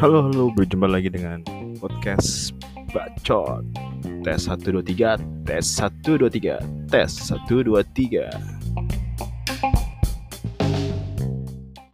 Halo halo, berjumpa lagi dengan podcast Bacot. Tes 123, tes 123, tes 123.